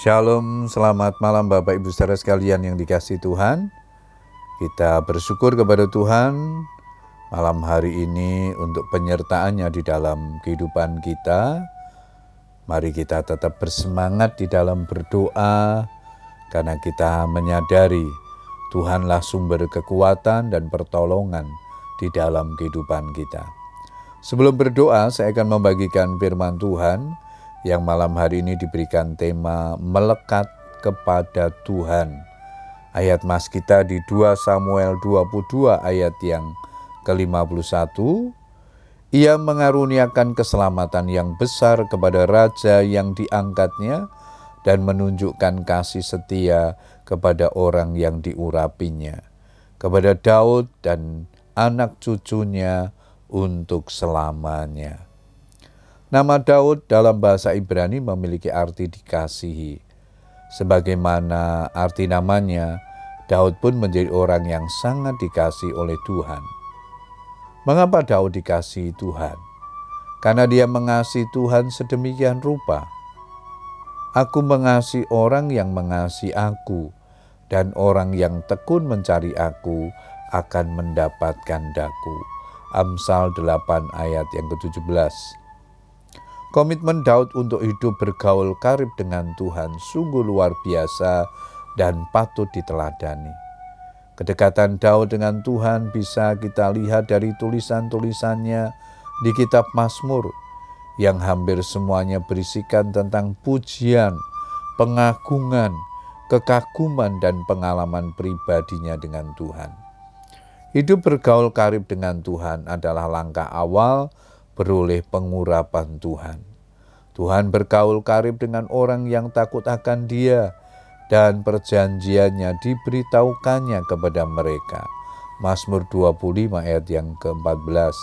Shalom, selamat malam Bapak Ibu saudara sekalian yang dikasih Tuhan. Kita bersyukur kepada Tuhan malam hari ini untuk penyertaannya di dalam kehidupan kita. Mari kita tetap bersemangat di dalam berdoa karena kita menyadari Tuhanlah sumber kekuatan dan pertolongan di dalam kehidupan kita. Sebelum berdoa, saya akan membagikan firman Tuhan yang malam hari ini diberikan tema melekat kepada Tuhan. Ayat mas kita di 2 Samuel 22 ayat yang ke-51, ia mengaruniakan keselamatan yang besar kepada raja yang diangkatnya dan menunjukkan kasih setia kepada orang yang diurapinya, kepada Daud dan anak cucunya untuk selamanya. Nama Daud dalam bahasa Ibrani memiliki arti dikasihi. Sebagaimana arti namanya, Daud pun menjadi orang yang sangat dikasihi oleh Tuhan. Mengapa Daud dikasihi Tuhan? Karena dia mengasihi Tuhan sedemikian rupa. Aku mengasihi orang yang mengasihi aku, dan orang yang tekun mencari aku akan mendapatkan daku. Amsal 8 ayat yang ke-17. Komitmen Daud untuk hidup bergaul karib dengan Tuhan sungguh luar biasa dan patut diteladani. Kedekatan Daud dengan Tuhan bisa kita lihat dari tulisan-tulisannya di kitab Mazmur yang hampir semuanya berisikan tentang pujian, pengagungan, kekaguman dan pengalaman pribadinya dengan Tuhan. Hidup bergaul karib dengan Tuhan adalah langkah awal beroleh pengurapan Tuhan. Tuhan berkaul karib dengan orang yang takut akan dia dan perjanjiannya diberitahukannya kepada mereka. Mazmur 25 ayat yang ke-14.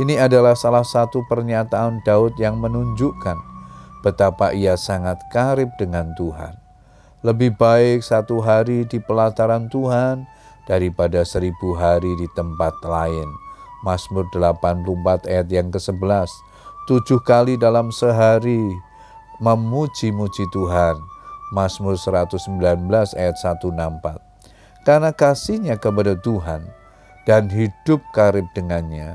Ini adalah salah satu pernyataan Daud yang menunjukkan betapa ia sangat karib dengan Tuhan. Lebih baik satu hari di pelataran Tuhan daripada seribu hari di tempat lain Mazmur 84 ayat yang ke-11. Tujuh kali dalam sehari memuji-muji Tuhan. Mazmur 119 ayat 164. Karena kasihnya kepada Tuhan dan hidup karib dengannya,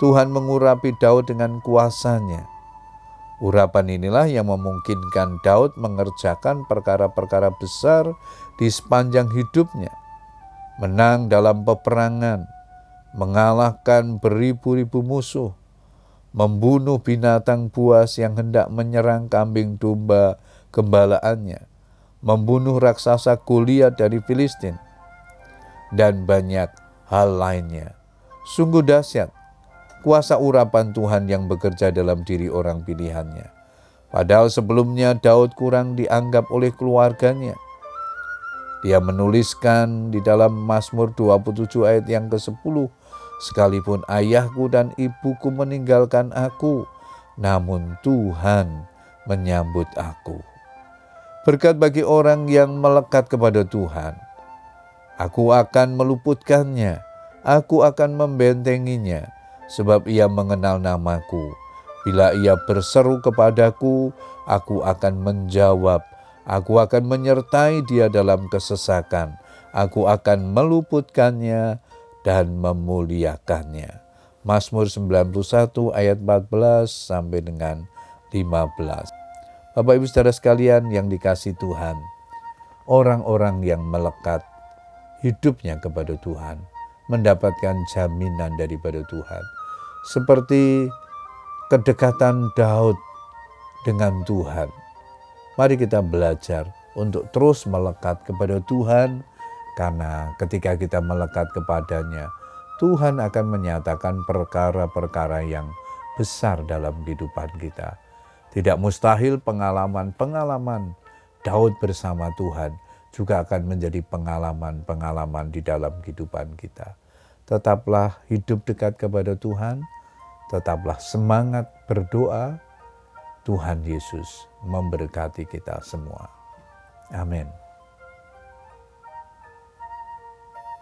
Tuhan mengurapi Daud dengan kuasanya. Urapan inilah yang memungkinkan Daud mengerjakan perkara-perkara besar di sepanjang hidupnya. Menang dalam peperangan, mengalahkan beribu-ribu musuh, membunuh binatang buas yang hendak menyerang kambing domba gembalaannya, membunuh raksasa Goliat dari Filistin, dan banyak hal lainnya. Sungguh dahsyat kuasa urapan Tuhan yang bekerja dalam diri orang pilihannya. Padahal sebelumnya Daud kurang dianggap oleh keluarganya. Dia menuliskan di dalam Mazmur 27 ayat yang ke-10, Sekalipun ayahku dan ibuku meninggalkan aku, namun Tuhan menyambut aku. Berkat bagi orang yang melekat kepada Tuhan, aku akan meluputkannya, aku akan membentenginya, sebab ia mengenal namaku. Bila ia berseru kepadaku, aku akan menjawab, aku akan menyertai dia dalam kesesakan, aku akan meluputkannya dan memuliakannya. Mazmur 91 ayat 14 sampai dengan 15. Bapak Ibu Saudara sekalian yang dikasih Tuhan, orang-orang yang melekat hidupnya kepada Tuhan, mendapatkan jaminan daripada Tuhan. Seperti kedekatan Daud dengan Tuhan. Mari kita belajar untuk terus melekat kepada Tuhan karena ketika kita melekat kepadanya, Tuhan akan menyatakan perkara-perkara yang besar dalam kehidupan kita. Tidak mustahil pengalaman-pengalaman Daud bersama Tuhan juga akan menjadi pengalaman-pengalaman di dalam kehidupan kita. Tetaplah hidup dekat kepada Tuhan, tetaplah semangat berdoa. Tuhan Yesus memberkati kita semua. Amin.